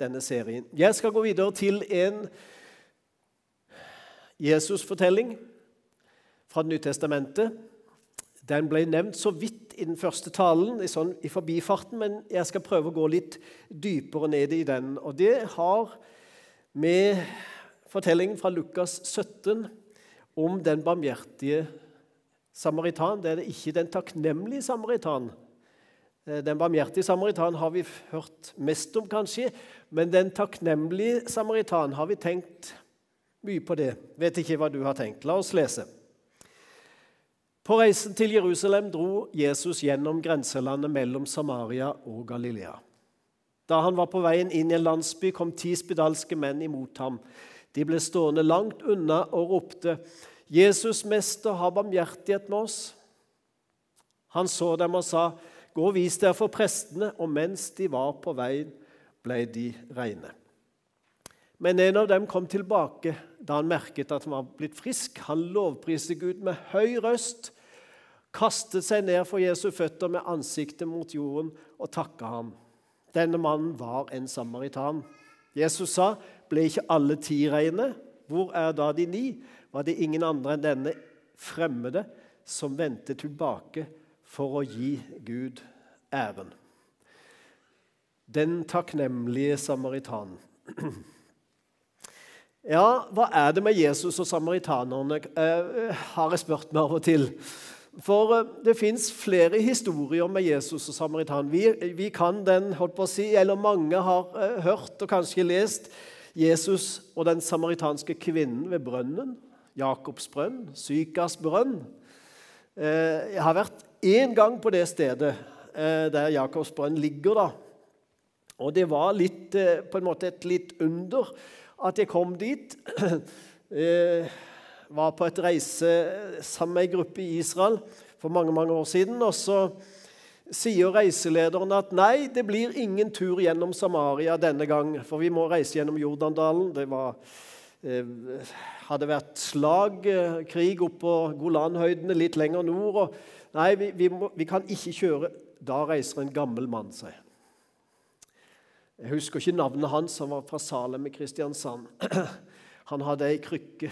denne serien. Jeg skal gå videre til en Jesus-fortelling fra Det nye testamentet. Den ble nevnt så vidt i den første talen, i, sånn, i forbifarten, men jeg skal prøve å gå litt dypere ned i den. Og det har med fortellingen fra Lukas 17 om den barmhjertige samaritan. Det er ikke den takknemlige samaritan. Eh, den barmhjertige samaritan har vi hørt mest om, kanskje, men den takknemlige samaritan har vi tenkt mye på det. Vet ikke hva du har tenkt. La oss lese. På reisen til Jerusalem dro Jesus gjennom grenselandet mellom Samaria og Galilea. Da han var på veien inn i en landsby, kom ti spedalske menn imot ham. De ble stående langt unna og ropte, 'Jesus, mester, ha barmhjertighet med oss.' Han så dem og sa, 'Gå og vis dere for prestene.' Og mens de var på veien, ble de reine. Men en av dem kom tilbake da han merket at han var blitt frisk. Han lovpriste Gud med høy røst, kastet seg ned for Jesu føtter med ansiktet mot jorden og takka ham. Denne mannen var en samaritan. Jesus sa, 'Ble ikke alle ti reine? Hvor er da de ni?' Var det ingen andre enn denne fremmede som vendte tilbake for å gi Gud æren? Den takknemlige samaritanen. Ja, hva er det med Jesus og samaritanerne, eh, har jeg spurt meg av og til. For eh, det fins flere historier med Jesus og samaritan. Vi, vi, kan den, holdt på å si, eller mange har eh, hørt og kanskje lest Jesus og den samaritanske kvinnen ved brønnen. Jakobs brønn, Sykas brønn. Jeg har vært én gang på det stedet eh, der Jakobs brønn ligger. da. Og det var litt, eh, på en måte et litt under at jeg kom dit. Jeg var på et reise sammen med ei gruppe i Israel for mange mange år siden. og så sier reiselederen at nei, det blir ingen tur gjennom Samaria denne gang, for vi må reise gjennom Jordandalen. Det var, eh, hadde vært slag, eh, krig oppå Golanhøydene litt lenger nord. og Nei, vi, vi, må, vi kan ikke kjøre. Da reiser en gammel mann seg. Jeg husker ikke navnet hans, han var fra Salem i Kristiansand. Han hadde ei krykke,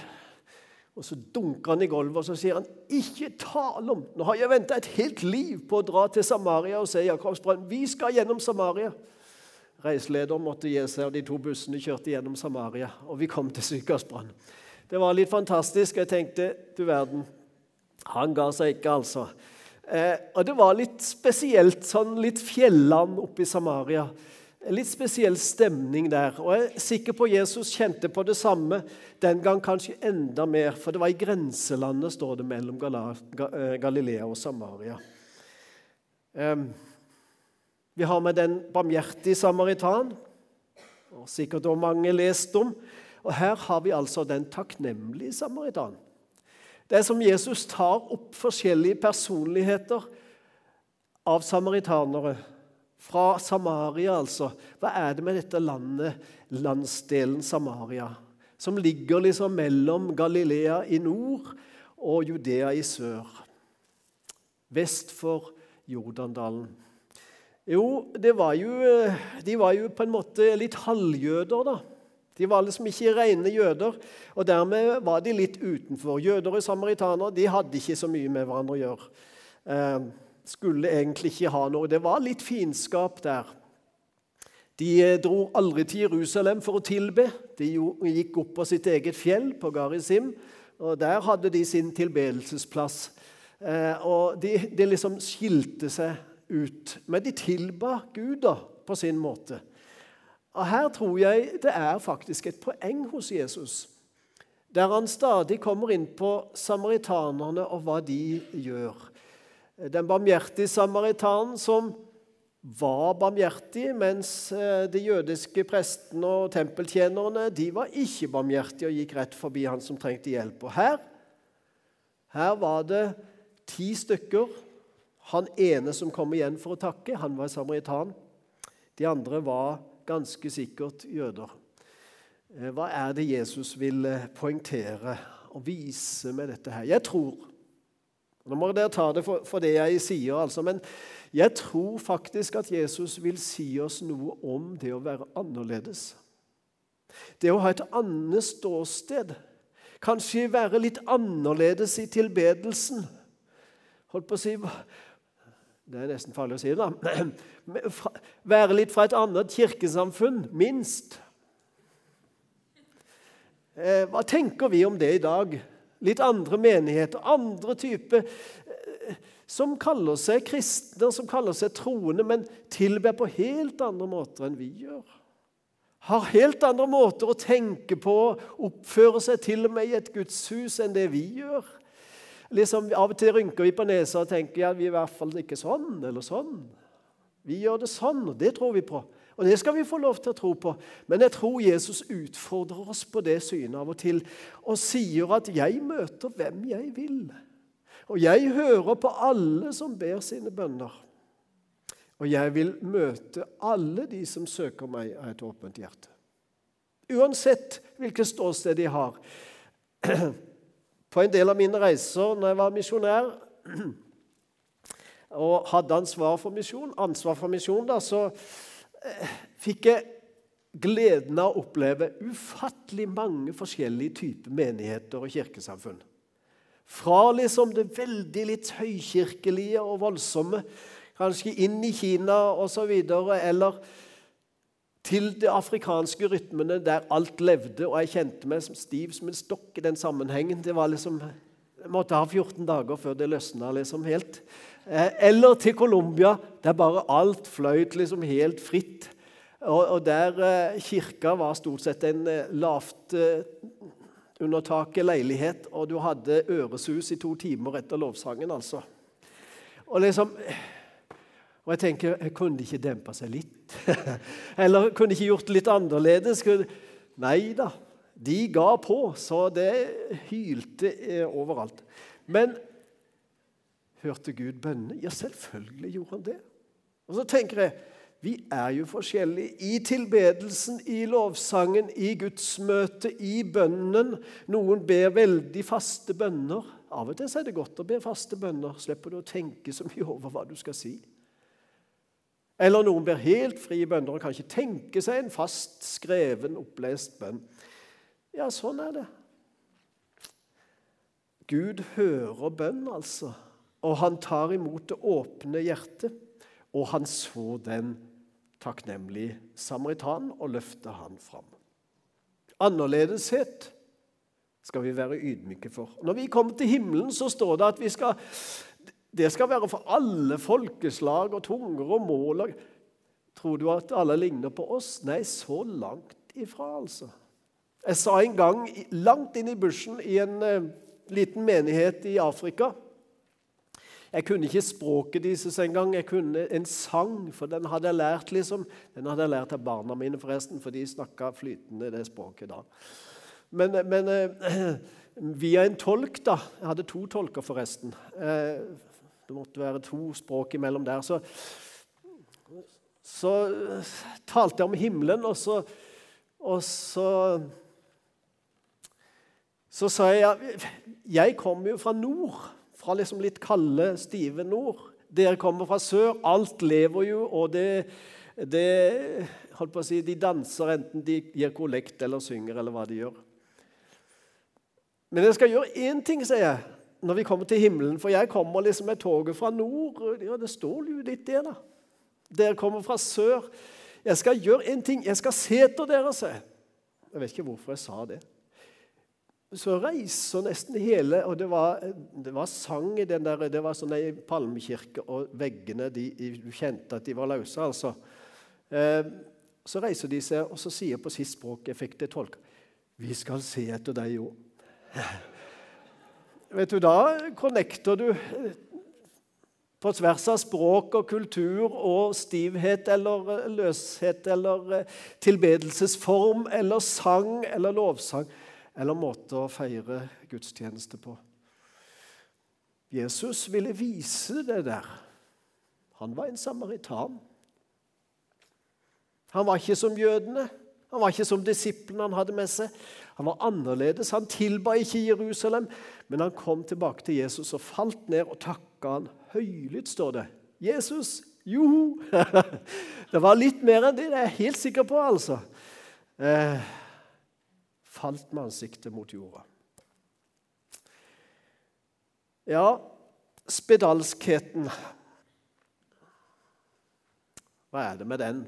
og så dunker han i gulvet og så sier han, 'Ikke tale om Nå har jeg venta et helt liv på å dra til Samaria og se Jakobsbrønnen. Vi skal gjennom Samaria. Reiseleder måtte gi seg, og de to bussene kjørte gjennom Samaria. Og vi kom til Sykehusbrønnen. Det var litt fantastisk. Jeg tenkte du verden, han ga seg ikke, altså. Eh, og det var litt spesielt, sånn litt fjelland oppe i Samaria. En litt spesiell stemning der. Og Jeg er sikker på Jesus kjente på det samme den gang, kanskje enda mer. For det var i grenselandet, står det, mellom eh, Galilea og Samaria. Vi har med den barmhjertige samaritan, og sikkert også mange lest om. Og her har vi altså den takknemlige samaritan. Det er som Jesus tar opp forskjellige personligheter av samaritanere fra Samaria, altså. Hva er det med dette landet, landsdelen Samaria, som ligger liksom mellom Galilea i nord og Judea i sør? Vest for Jordandalen. Jo, var jo, de var jo på en måte litt halvjøder, da. De var liksom ikke rene jøder, og dermed var de litt utenfor. Jøder og samaritanere de hadde ikke så mye med hverandre å gjøre. Eh, skulle egentlig ikke ha noe. Det var litt fiendskap der. De eh, dro aldri til Jerusalem for å tilbe. De gikk opp på sitt eget fjell, på Garizim, og der hadde de sin tilbedelsesplass. Eh, og de, de liksom skilte seg ut. Men de tilba Gud da, på sin måte. Og Her tror jeg det er faktisk et poeng hos Jesus, der han stadig kommer inn på samaritanerne og hva de gjør den barmhjertige samaritanen som var barmhjertig, mens eh, de jødiske prestene og tempeltjenerne de var ikke barmhjertige og gikk rett forbi han som trengte hjelp. Og her, her var det ti stykker. Han ene som kom igjen for å takke, han var samaritan. De andre var ganske sikkert jøder. Eh, hva er det Jesus vil eh, poengtere og vise med dette her? Jeg tror Nå må dere ta det for, for det jeg sier, altså. Men jeg tror faktisk at Jesus vil si oss noe om det å være annerledes. Det å ha et annet ståsted. Kanskje være litt annerledes i tilbedelsen. Holdt på å si Det er nesten farlig å si det, da. Være litt fra et annet kirkesamfunn, minst. Eh, hva tenker vi om det i dag? Litt andre menigheter, andre typer eh, som kaller seg kristne, som kaller seg troende, men tilber på helt andre måter enn vi gjør. Har helt andre måter å tenke på, oppføre seg til og med i et gudshus enn det vi gjør. Liksom, av og til rynker vi på nesa og tenker ja, vi er i hvert fall ikke sånn eller sånn. Vi gjør det sånn, og det tror vi på. Og Det skal vi få lov til å tro på. Men jeg tror Jesus utfordrer oss på det synet av og til og sier at 'jeg møter hvem jeg vil'. Og jeg hører på alle som ber sine bønner. Og jeg vil møte alle de som søker meg av et åpent hjerte. Uansett hvilket ståsted de har. På en del av mine reiser når jeg var misjonær og hadde ansvar for misjon, ansvar for misjon da, så fikk jeg gleden av å oppleve ufattelig mange forskjellige typer menigheter og kirkesamfunn. Fra liksom det veldig litt høykirkelige og voldsomme, kanskje inn i Kina osv., eller til de afrikanske rytmene der alt levde, og jeg kjente meg som stiv som en stokk i den sammenhengen. Det var liksom, Jeg måtte ha 14 dager før det løsna liksom helt. Eh, eller til Colombia, der bare alt fløyt liksom helt fritt. Og, og der eh, kirka var stort sett en eh, lavt under taket leilighet, og du hadde øresus i to timer etter lovsangen, altså. Og liksom og jeg tenker Kunne de ikke dempa seg litt? Eller kunne de ikke gjort det litt annerledes? Nei da. De ga på, så det hylte overalt. Men Hørte Gud bønnene? Ja, selvfølgelig gjorde han det. Og så tenker jeg vi er jo forskjellige i tilbedelsen, i lovsangen, i gudsmøtet, i bønnen. Noen ber veldig faste bønner. Av og til er det godt å be faste bønner. Slipper du å tenke så mye over hva du skal si. Eller noen blir helt frie bønner og kan ikke tenke seg en fast skreven, opplest bønn. Ja, sånn er det. Gud hører bønn, altså og han tar imot det åpne hjertet. Og han så den takknemlige samaritan og løfter han fram. Annerledeshet skal vi være ydmyke for. Når vi kommer til himmelen, så står det at vi skal, det skal være for alle folkeslag og tunger og mål. Tror du at alle ligner på oss? Nei, så langt ifra, altså. Jeg sa en gang, langt inn i bushen i en eh, liten menighet i Afrika jeg kunne ikke språket deres engang. Jeg kunne en sang, for den hadde jeg lært liksom. Den hadde jeg lært av barna mine, forresten, for de snakka flytende det språket da. Men, men eh, via en tolk, da Jeg hadde to tolker, forresten. Eh, det måtte være to språk imellom der. Så, så talte jeg om himmelen, og så, og så så sa jeg jeg kommer jo fra nord fra liksom litt kalde, stive nord. Dere kommer fra sør. Alt lever jo, og det, det holdt på å si, De danser enten de gir kollekt eller synger, eller hva de gjør. Men jeg skal gjøre én ting, sier jeg, når vi kommer til himmelen. For jeg kommer liksom med toget fra nord. Ja, Det står jo litt der, da. Dere kommer fra sør. Jeg skal gjøre en ting. Jeg skal se etter dere, jeg. Jeg vet ikke hvorfor jeg sa det så reiser nesten hele Og det var, det var sang i den der Det var sånn ei palmekirke, og veggene de, Du kjente at de var løse, altså. Eh, så reiser de seg, og så sier på sitt språk Jeg fikk det tolka. Vi skal se etter deg òg. Vet du, da connecter du på tvers av språk og kultur og stivhet eller løshet eller tilbedelsesform eller sang eller lovsang eller måte å feire gudstjeneste på. Jesus ville vise det der. Han var en samaritan. Han var ikke som jødene. Han var ikke som disiplene han hadde med seg. Han var annerledes. Han tilba ikke Jerusalem, men han kom tilbake til Jesus og falt ned og takka han høylytt, står det. Jesus, joho! det var litt mer enn det, det er jeg helt sikker på, altså. Eh, falt med ansiktet mot jorda. Ja, spedalskheten Hva er det med den?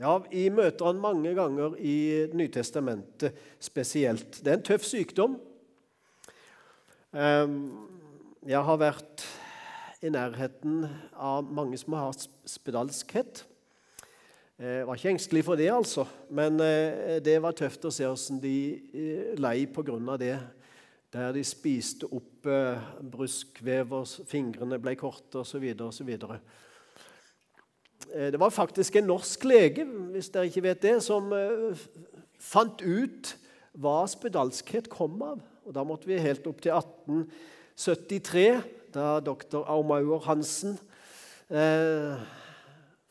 Ja, Vi møter han mange ganger i Nytestamentet spesielt. Det er en tøff sykdom. Ehm, jeg har vært i nærheten av mange som har spedalskhet. Jeg eh, var ikke engstelig for det, altså, men eh, det var tøft å se hvordan de eh, lei pga. det. Der de spiste opp bruskvev, og fingrene ble korte osv. osv. Det var faktisk en norsk lege hvis dere ikke vet det, som fant ut hva spedalskhet kom av. Og Da måtte vi helt opp til 1873, da doktor Aumauer Hansen eh,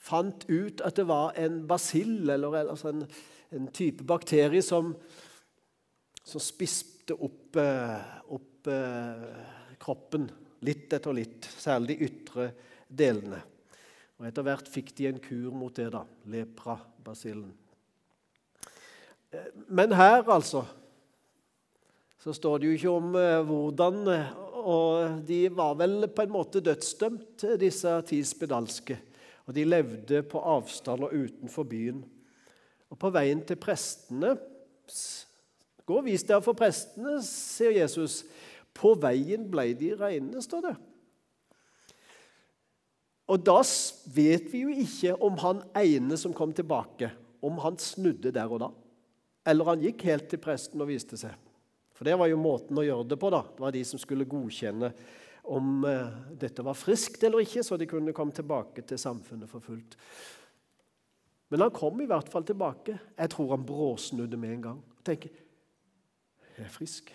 fant ut at det var en basill, eller altså en, en, type bakterie, som, som spiste opp, eh, opp eh, kroppen litt etter litt, særlig de ytre delene. Og Etter hvert fikk de en kur mot det, da, leprabasillen. Eh, men her, altså, så står det jo ikke om hvordan Og de var vel på en måte dødsdømt, disse ti spedalske og de levde på avstand og utenfor byen. Og På veien til prestene Gå og vis dere for prestene, sier Jesus. På veien ble de reine, står det. Og Da vet vi jo ikke om han ene som kom tilbake, om han snudde der og da. Eller han gikk helt til presten og viste seg. For det var jo måten å gjøre det på. da. Det var de som skulle godkjenne om eh, dette var friskt eller ikke, så de kunne komme tilbake til samfunnet for fullt. Men han kom i hvert fall tilbake. Jeg tror han bråsnudde med en gang. og tenker, jeg er frisk.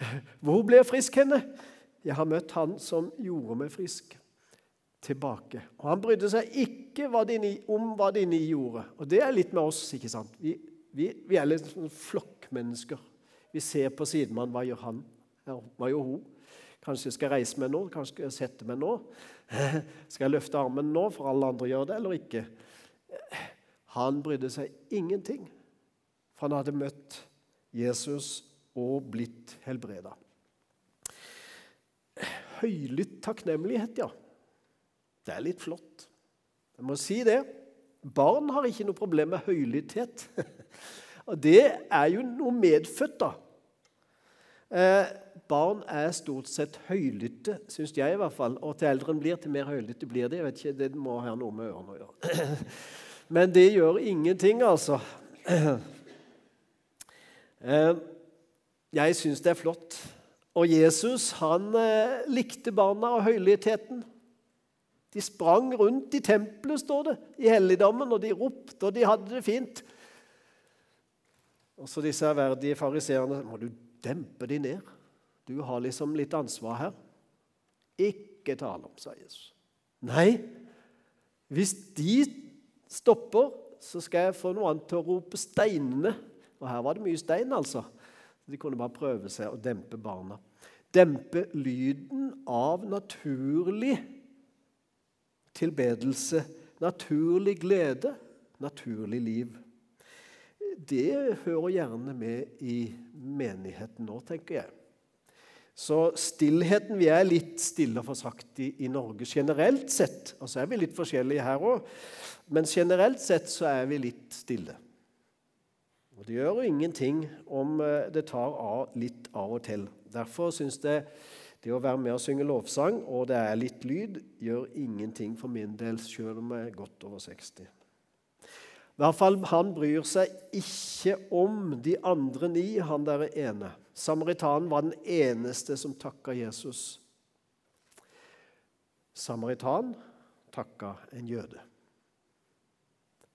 Hvor ble jeg frisk henne? Jeg har møtt han som gjorde meg frisk. Tilbake. Og Han brydde seg ikke om hva de ni gjorde. Og det er litt med oss. ikke sant? Vi, vi, vi er litt sånn flokkmennesker. Vi ser på sidemann. Hva gjør han? Hva gjør hun? Kanskje skal jeg reise meg nå? Kanskje skal jeg sette meg nå? Skal jeg løfte armen nå, for alle andre gjør det, eller ikke? Han brydde seg ingenting, for han hadde møtt Jesus og blitt helbreda. Høylytt takknemlighet, ja. Det er litt flott. Jeg må si det. Barn har ikke noe problem med høylytthet. Og det er jo noe medfødt, da. Eh, barn er stort sett høylytte, syns jeg i hvert fall. Og til eldre en blir, til mer høylytte blir de. Jeg vet ikke, Det må ha noe med ørene å gjøre. Men det gjør ingenting, altså. Eh, jeg syns det er flott. Og Jesus han eh, likte barna og høylytheten. De sprang rundt i tempelet, står det, i helligdommen, og de ropte, og de hadde det fint. Og så disse ærverdige fariseerne Må du dempe de ned? Du har liksom litt ansvar her. Ikke tale om, sa Jesus. Nei, hvis de stopper, så skal jeg få noe annet til å rope steinene. Og her var det mye stein, altså. De kunne bare prøve seg å dempe barna. Dempe lyden av naturlig tilbedelse, naturlig glede, naturlig liv. Det hører gjerne med i menigheten nå, tenker jeg. Så stillheten Vi er litt stille, for sagt, i, i Norge generelt sett. Og så er vi litt forskjellige her òg, men generelt sett så er vi litt stille. Og Det gjør jo ingenting om eh, det tar av litt av og til. Derfor syns jeg det å være med og synge lovsang, og det er litt lyd, gjør ingenting for min del, selv om jeg er godt over 60. I hvert fall, Han bryr seg ikke om de andre ni, han der ene. Samaritanen var den eneste som takka Jesus. Samaritan takka en jøde.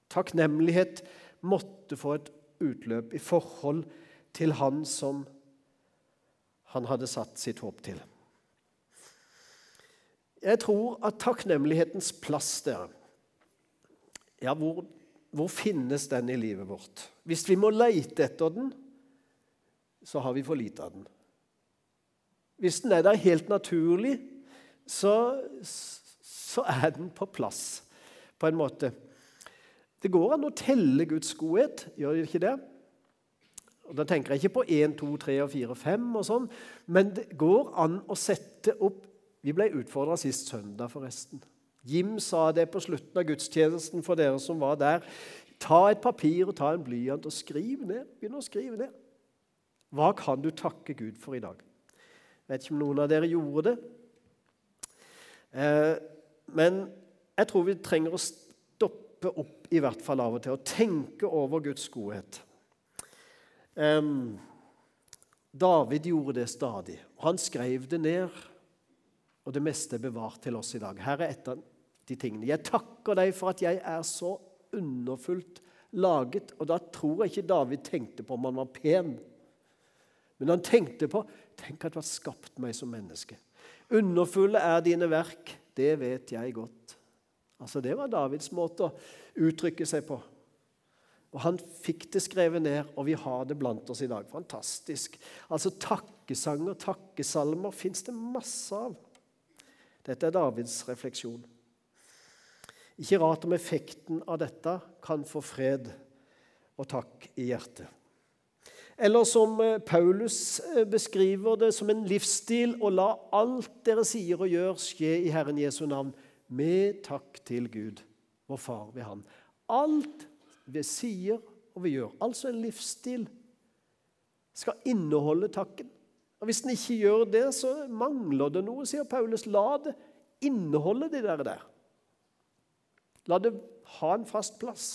Takknemlighet måtte få et utløp i forhold til han som han hadde satt sitt håp til. Jeg tror at takknemlighetens plass der Ja, hvor hvor finnes den i livet vårt? Hvis vi må leite etter den, så har vi for lite av den. Hvis den er der helt naturlig, så, så er den på plass på en måte. Det går an å telle Guds godhet, gjør det ikke det? Og Da tenker jeg ikke på 1, 2, 3, 4, 5 og sånn, men det går an å sette opp Vi ble utfordra sist søndag, forresten. Jim sa det på slutten av gudstjenesten for dere som var der. Ta et papir og ta en blyant og skriv ned. Begynn å skrive ned. Hva kan du takke Gud for i dag? Jeg vet ikke om noen av dere gjorde det. Eh, men jeg tror vi trenger å stoppe opp i hvert fall av og til og tenke over Guds godhet. David gjorde det stadig. Han skrev det ned, og det meste er bevart til oss i dag. Her er et av de tingene. Jeg takker deg for at jeg er så underfullt laget. Og da tror jeg ikke David tenkte på om han var pen. Men han tenkte på Tenk at du har skapt meg som menneske. Underfulle er dine verk, det vet jeg godt. Altså Det var Davids måte å uttrykke seg på. Og Han fikk det skrevet ned, og vi har det blant oss i dag. Fantastisk. Altså Takkesanger, takkesalmer, fins det masse av. Dette er Davids refleksjon. Ikke rart om effekten av dette kan få fred og takk i hjertet. Eller som eh, Paulus eh, beskriver det som en livsstil å la alt dere sier og gjør, skje i Herren Jesu navn, med takk til Gud, vår Far ved Han. Alt vi sier og vi gjør, altså en livsstil, skal inneholde takken. Og Hvis den ikke gjør det, så mangler det noe, sier Paulus. La det inneholde de der. der. La det ha en fast plass.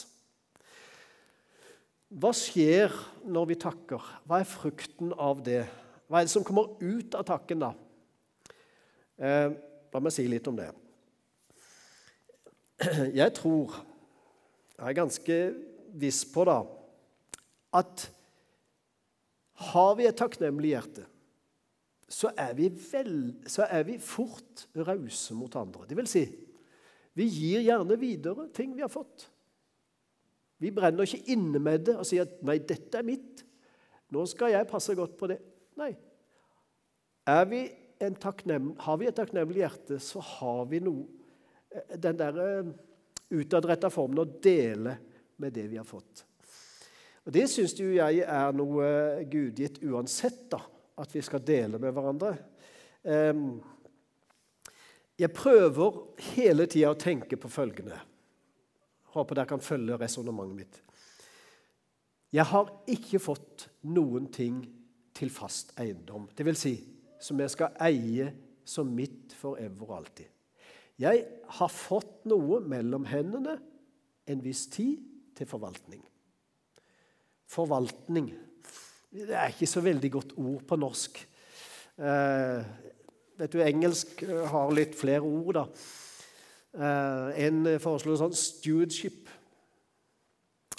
Hva skjer når vi takker? Hva er frukten av det? Hva er det som kommer ut av takken, da? Eh, la meg si litt om det. Jeg tror, jeg er ganske viss på da, at har vi et takknemlig hjerte, så er vi, vel, så er vi fort rause mot andre. Det vil si, vi gir gjerne videre ting vi har fått. Vi brenner ikke inne med det og sier at 'nei, dette er mitt'. Nå skal jeg passe godt på det. Nei. Vi har vi et takknemlig hjerte, så har vi noe eh, Den der eh, utadretta formen å dele med det vi har fått. Og Det syns jo jeg er noe gudgitt uansett, da, at vi skal dele med hverandre. Jeg prøver hele tida å tenke på følgende. Håper dere kan følge resonnementet mitt. Jeg har ikke fått noen ting til fast eiendom, dvs. Si, som jeg skal eie som mitt forever og alltid. Jeg har fått noe mellom hendene en viss tid til forvaltning. Forvaltning det er ikke så veldig godt ord på norsk. Eh, Vet du, Engelsk eh, har litt flere ord. da. Eh, en foreslår sånn stewardship.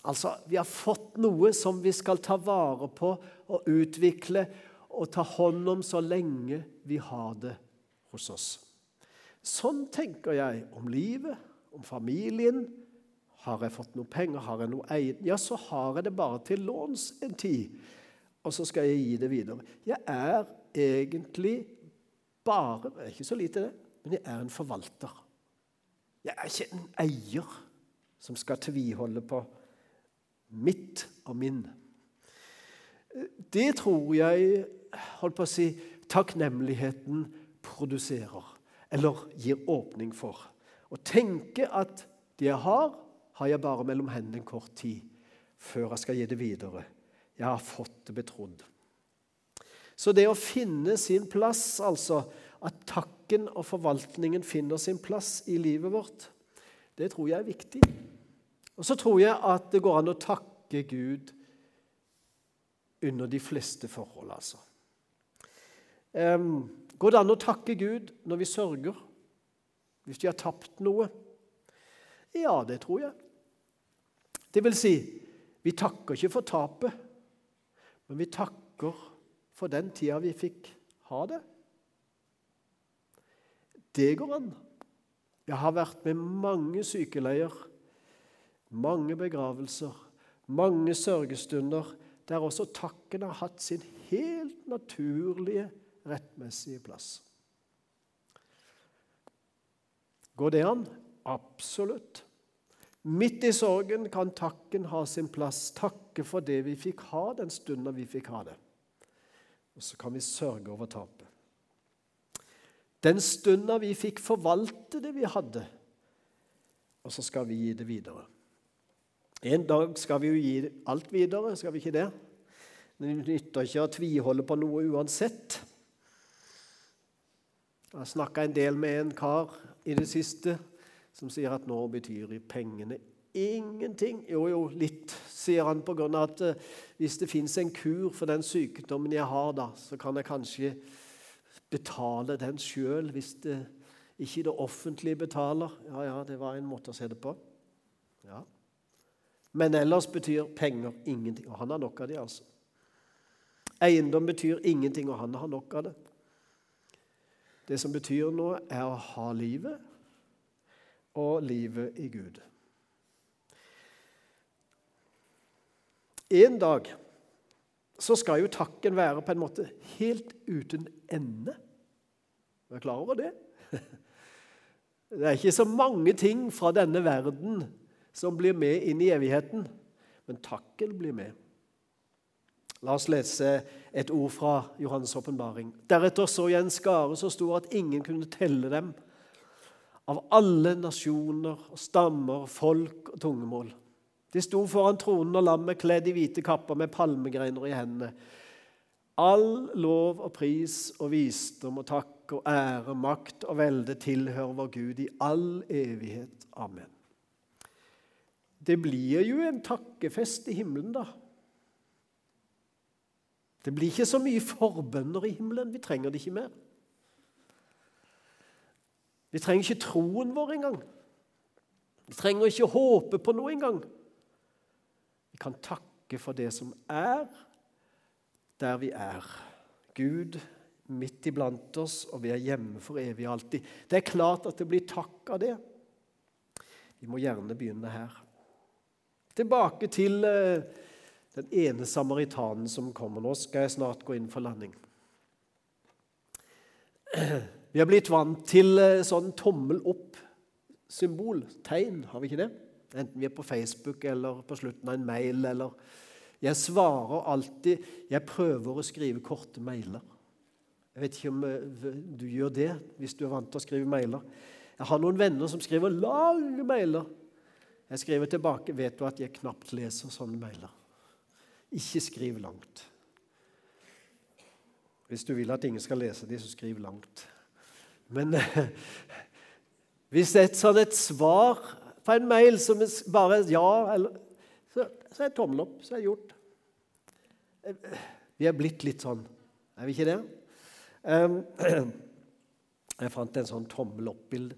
Altså, vi har fått noe som vi skal ta vare på og utvikle og ta hånd om så lenge vi har det hos oss. Sånn tenker jeg om livet, om familien. Har jeg fått noe penger, har jeg noe eid? ja, så har jeg det bare til låns en tid. Og så skal jeg gi det videre. Jeg er egentlig bare Det er ikke så lite, det. Men jeg er en forvalter. Jeg er ikke en eier som skal tviholde på mitt og min. Det tror jeg holdt på å si, takknemligheten produserer, eller gir åpning for. Å tenke at det jeg har, har jeg bare mellom hendene en kort tid før jeg skal gi det videre. Jeg har fått det betrodd. Så det å finne sin plass, altså at takken og forvaltningen finner sin plass i livet vårt, det tror jeg er viktig. Og så tror jeg at det går an å takke Gud under de fleste forhold, altså. Um, går det an å takke Gud når vi sørger? Hvis vi har tapt noe? Ja, det tror jeg. Det vil si, vi takker ikke for tapet, men vi takker for den tida vi fikk ha det. Det går an. Jeg har vært med mange sykeleier mange begravelser, mange sørgestunder, der også takken har hatt sin helt naturlige, rettmessige plass. Går det an? Absolutt. Midt i sorgen kan takken ha sin plass. Takke for det vi fikk ha den stunden vi fikk ha det. Og så kan vi sørge over tapet. Den stunda vi fikk forvalte det vi hadde, og så skal vi gi det videre. En dag skal vi jo gi alt videre, skal vi ikke det? Det nytter ikke å tviholde på noe uansett. Jeg har snakka en del med en kar i det siste som sier at nå betyr pengene ingenting. Jo, jo, litt, sier han, på grunn av at eh, hvis det fins en kur for den sykdommen jeg har, da, så kan jeg kanskje betale den sjøl hvis det ikke det offentlige betaler. Ja, ja, det var en måte å se det på. Ja. Men ellers betyr penger ingenting. Og han har nok av det, altså. Eiendom betyr ingenting, og han har nok av det. Det som betyr noe, er å ha livet, og livet i Gud. En dag så skal jo takken være på en måte helt uten ende. Er du klar over det? Det er ikke så mange ting fra denne verden som blir med inn i evigheten, men takken blir med. La oss lese et ord fra Johannes' åpenbaring. Deretter så jeg en skare så stor at ingen kunne telle dem, av alle nasjoner, stammer, folk og tungemål. De sto foran tronen og lammet kledd i hvite kapper med palmegreiner i hendene. All lov og pris og visdom og takk og ære, makt og velde tilhører vår Gud i all evighet. Amen. Det blir jo en takkefest i himmelen, da. Det blir ikke så mye forbønner i himmelen. Vi trenger det ikke mer. Vi trenger ikke troen vår engang. Vi trenger ikke håpe på noe engang Vi kan takke for det som er, der vi er. Gud midt iblant oss, og vi er hjemme for evig og alltid. Det er klart at det blir takk av det. Vi må gjerne begynne her. Tilbake til uh, den ene samaritanen som kommer. Nå skal jeg snart gå inn for landing. Vi har blitt vant til uh, sånn tommel opp-symbol, tegn, har vi ikke det? Enten vi er på Facebook eller på slutten av en mail. eller Jeg svarer alltid Jeg prøver å skrive korte mailer. Jeg vet ikke om eh, du gjør det hvis du er vant til å skrive mailer. Jeg har noen venner som skriver lange mailer. Jeg skriver tilbake vet du at jeg knapt leser sånne mailer. Ikke skriv langt. Hvis du vil at ingen skal lese dem, så skriv langt. Men hvis et sånn et svar på en mail som bare ja eller Så, så er tommel opp, så er det gjort. Vi er blitt litt sånn, er vi ikke det? Jeg fant en sånn tommel opp-bilde.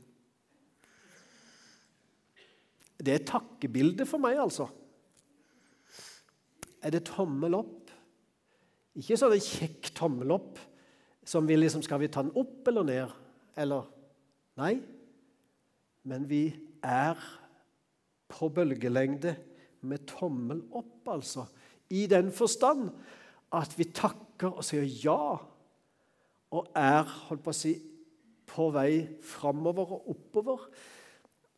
Det er takkebildet for meg, altså. Er det tommel opp? Ikke sånn kjekk tommel opp som vi liksom Skal vi ta den opp eller ned? Eller Nei. Men vi er på bølgelengde med tommel opp, altså. I den forstand at vi takker og sier ja, og er holdt på å si, på vei framover og oppover.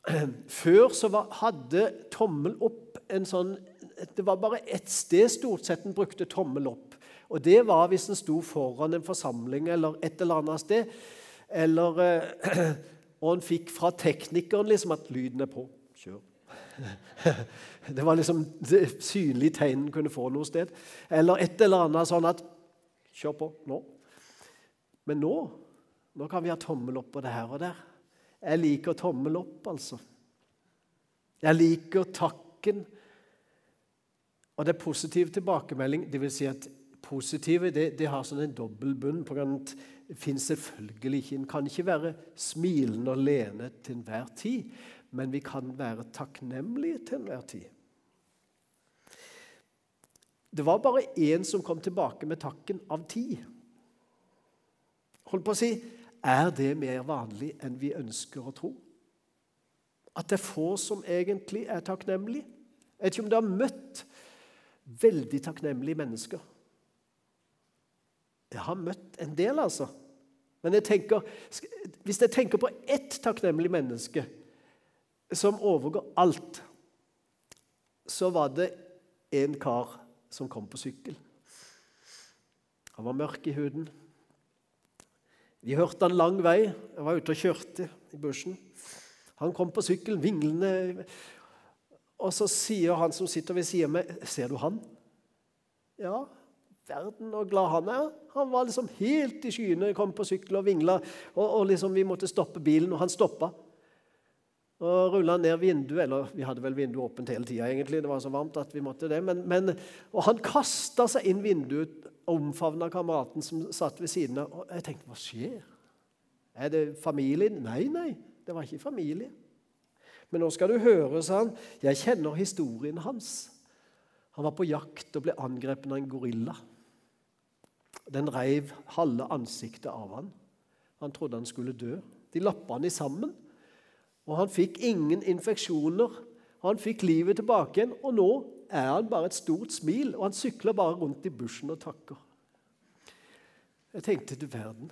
Før så var, hadde tommel opp en sånn Det var bare ett sted stort sett en brukte tommel opp. Og det var hvis en sto foran en forsamling eller et eller annet sted. Eller eh, Og han fikk fra teknikeren liksom at lyden er på. Kjør. Det var liksom det synlige tegnen kunne få noe sted. Eller et eller annet sånn at Kjør på nå. Men nå nå kan vi ha tommel opp på det her og der. Jeg liker tommel opp, altså. Jeg liker takken. Og det er positiv tilbakemelding. Det vil si at positive det, det har sånn en dobbel bunn. på grunn av finnes selvfølgelig ikke En kan ikke være smilende og lene til enhver tid, men vi kan være takknemlige til enhver tid. Det var bare én som kom tilbake med takken av ti. Hold på å si er det mer vanlig enn vi ønsker å tro? At det er få som egentlig er takknemlige. Jeg vet ikke om du har møtt veldig takknemlige mennesker. Jeg har møtt en del, altså. Men jeg tenker, hvis jeg tenker på ett takknemlig menneske som overgår alt, så var det en kar som kom på sykkel. Han var mørk i huden. Vi hørte han lang vei. Jeg var ute og kjørte i bushen. Han kom på sykkel, vinglende. Og så sier han som sitter ved siden av meg, 'Ser du han?' Ja, verden og glad han er. Han var liksom helt i skyene, kom på sykkel og vingla. Og, og liksom vi måtte stoppe bilen, og han stoppa. Og rulla ned vinduet, eller vi hadde vel vinduet åpent hele tida, egentlig. Det var så varmt at vi måtte det. Men, men, og han kasta seg inn vinduet omfavna kameraten som satt ved siden av. Og jeg tenkte, hva skjer? Er det familien? Nei, nei, det var ikke familie. Men nå skal du høre, sa han. Jeg kjenner historien hans. Han var på jakt og ble angrepet av en gorilla. Den reiv halve ansiktet av han. Han trodde han skulle dø. De lappa han i sammen. Og han fikk ingen infeksjoner. Han fikk livet tilbake igjen, og nå er han bare et stort smil, og han sykler bare rundt i bushen og takker. Jeg tenkte til verden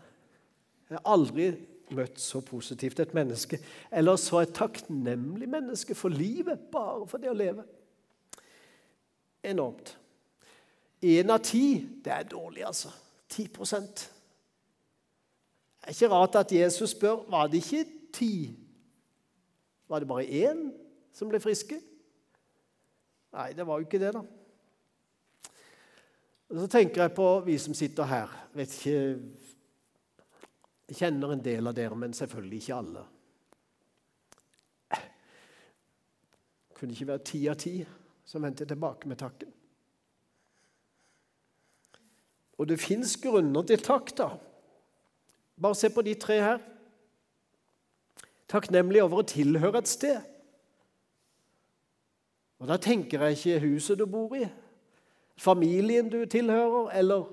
Jeg har aldri møtt så positivt et menneske, eller så et takknemlig menneske for livet, bare for det å leve. Enormt. Én av ti, det er dårlig, altså. 10 Det er ikke rart at Jesus spør var det ikke ti var det bare én som ble friske? Nei, det var jo ikke det, da. Og så tenker jeg på vi som sitter her. Vet ikke, Jeg kjenner en del av dere, men selvfølgelig ikke alle. Kunne ikke være ti av ti som vendte tilbake med takken. Og det fins grunner til takk, da. Bare se på de tre her takknemlig over å tilhøre et sted. Og Da tenker jeg ikke huset du bor i, familien du tilhører, eller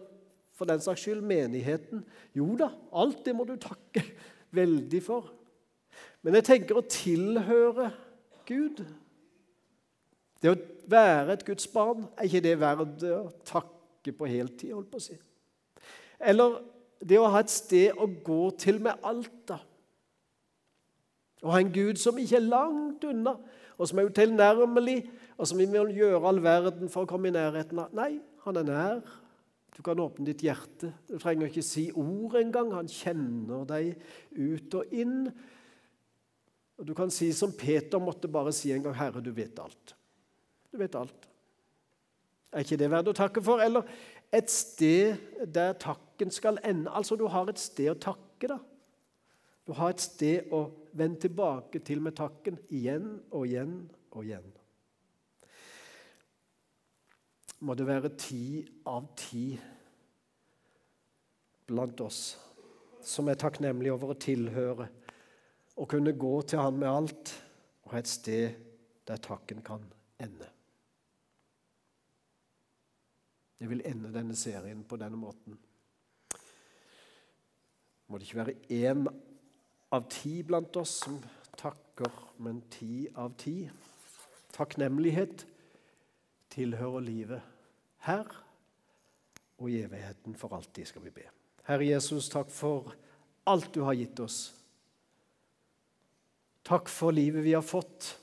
for den saks skyld menigheten. Jo da, alt det må du takke veldig for. Men jeg tenker å tilhøre Gud. Det å være et Guds barn, er ikke det verdt å takke på heltid, holdt på å si? Eller det å ha et sted å gå til med alt, da. Å ha en Gud som ikke er langt unna, og som er utilnærmelig, og som vi må gjøre all verden for å komme i nærheten av. Nei, han er nær. Du kan åpne ditt hjerte. Du trenger ikke si ord engang. Han kjenner deg ut og inn. Og Du kan si som Peter måtte bare si en gang, 'Herre, du vet alt'. Du vet alt. Er ikke det verdt å takke for? Eller et sted der takken skal ende. Altså, du har et sted å takke, da. Du har et sted å vende tilbake til med takken igjen og igjen og igjen. Må det være ti av ti blant oss som er takknemlige over å tilhøre og kunne gå til Han med alt og ha et sted der takken kan ende. Jeg vil ende denne serien på denne måten. Må det ikke være én av ti blant oss som takker, men ti av ti. Takknemlighet tilhører livet her og i evigheten for alltid, skal vi be. Herre Jesus, takk for alt du har gitt oss. Takk for livet vi har fått.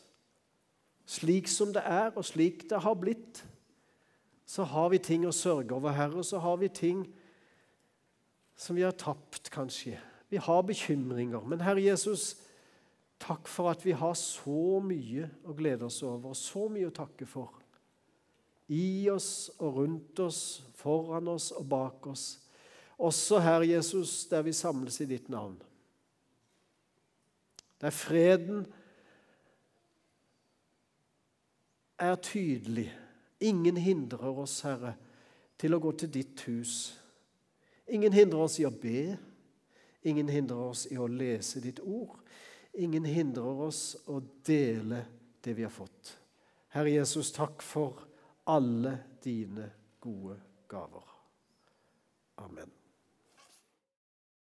Slik som det er, og slik det har blitt, så har vi ting å sørge over, Herre, og så har vi ting som vi har tapt, kanskje. Vi har bekymringer. Men Herre Jesus, takk for at vi har så mye å glede oss over, og så mye å takke for. I oss og rundt oss, foran oss og bak oss. Også Herre Jesus, der vi samles i ditt navn. Der freden er tydelig. Ingen hindrer oss, Herre, til å gå til ditt hus. Ingen hindrer oss i å be. Ingen hindrer oss i å lese ditt ord. Ingen hindrer oss å dele det vi har fått. Herre Jesus, takk for alle dine gode gaver. Amen.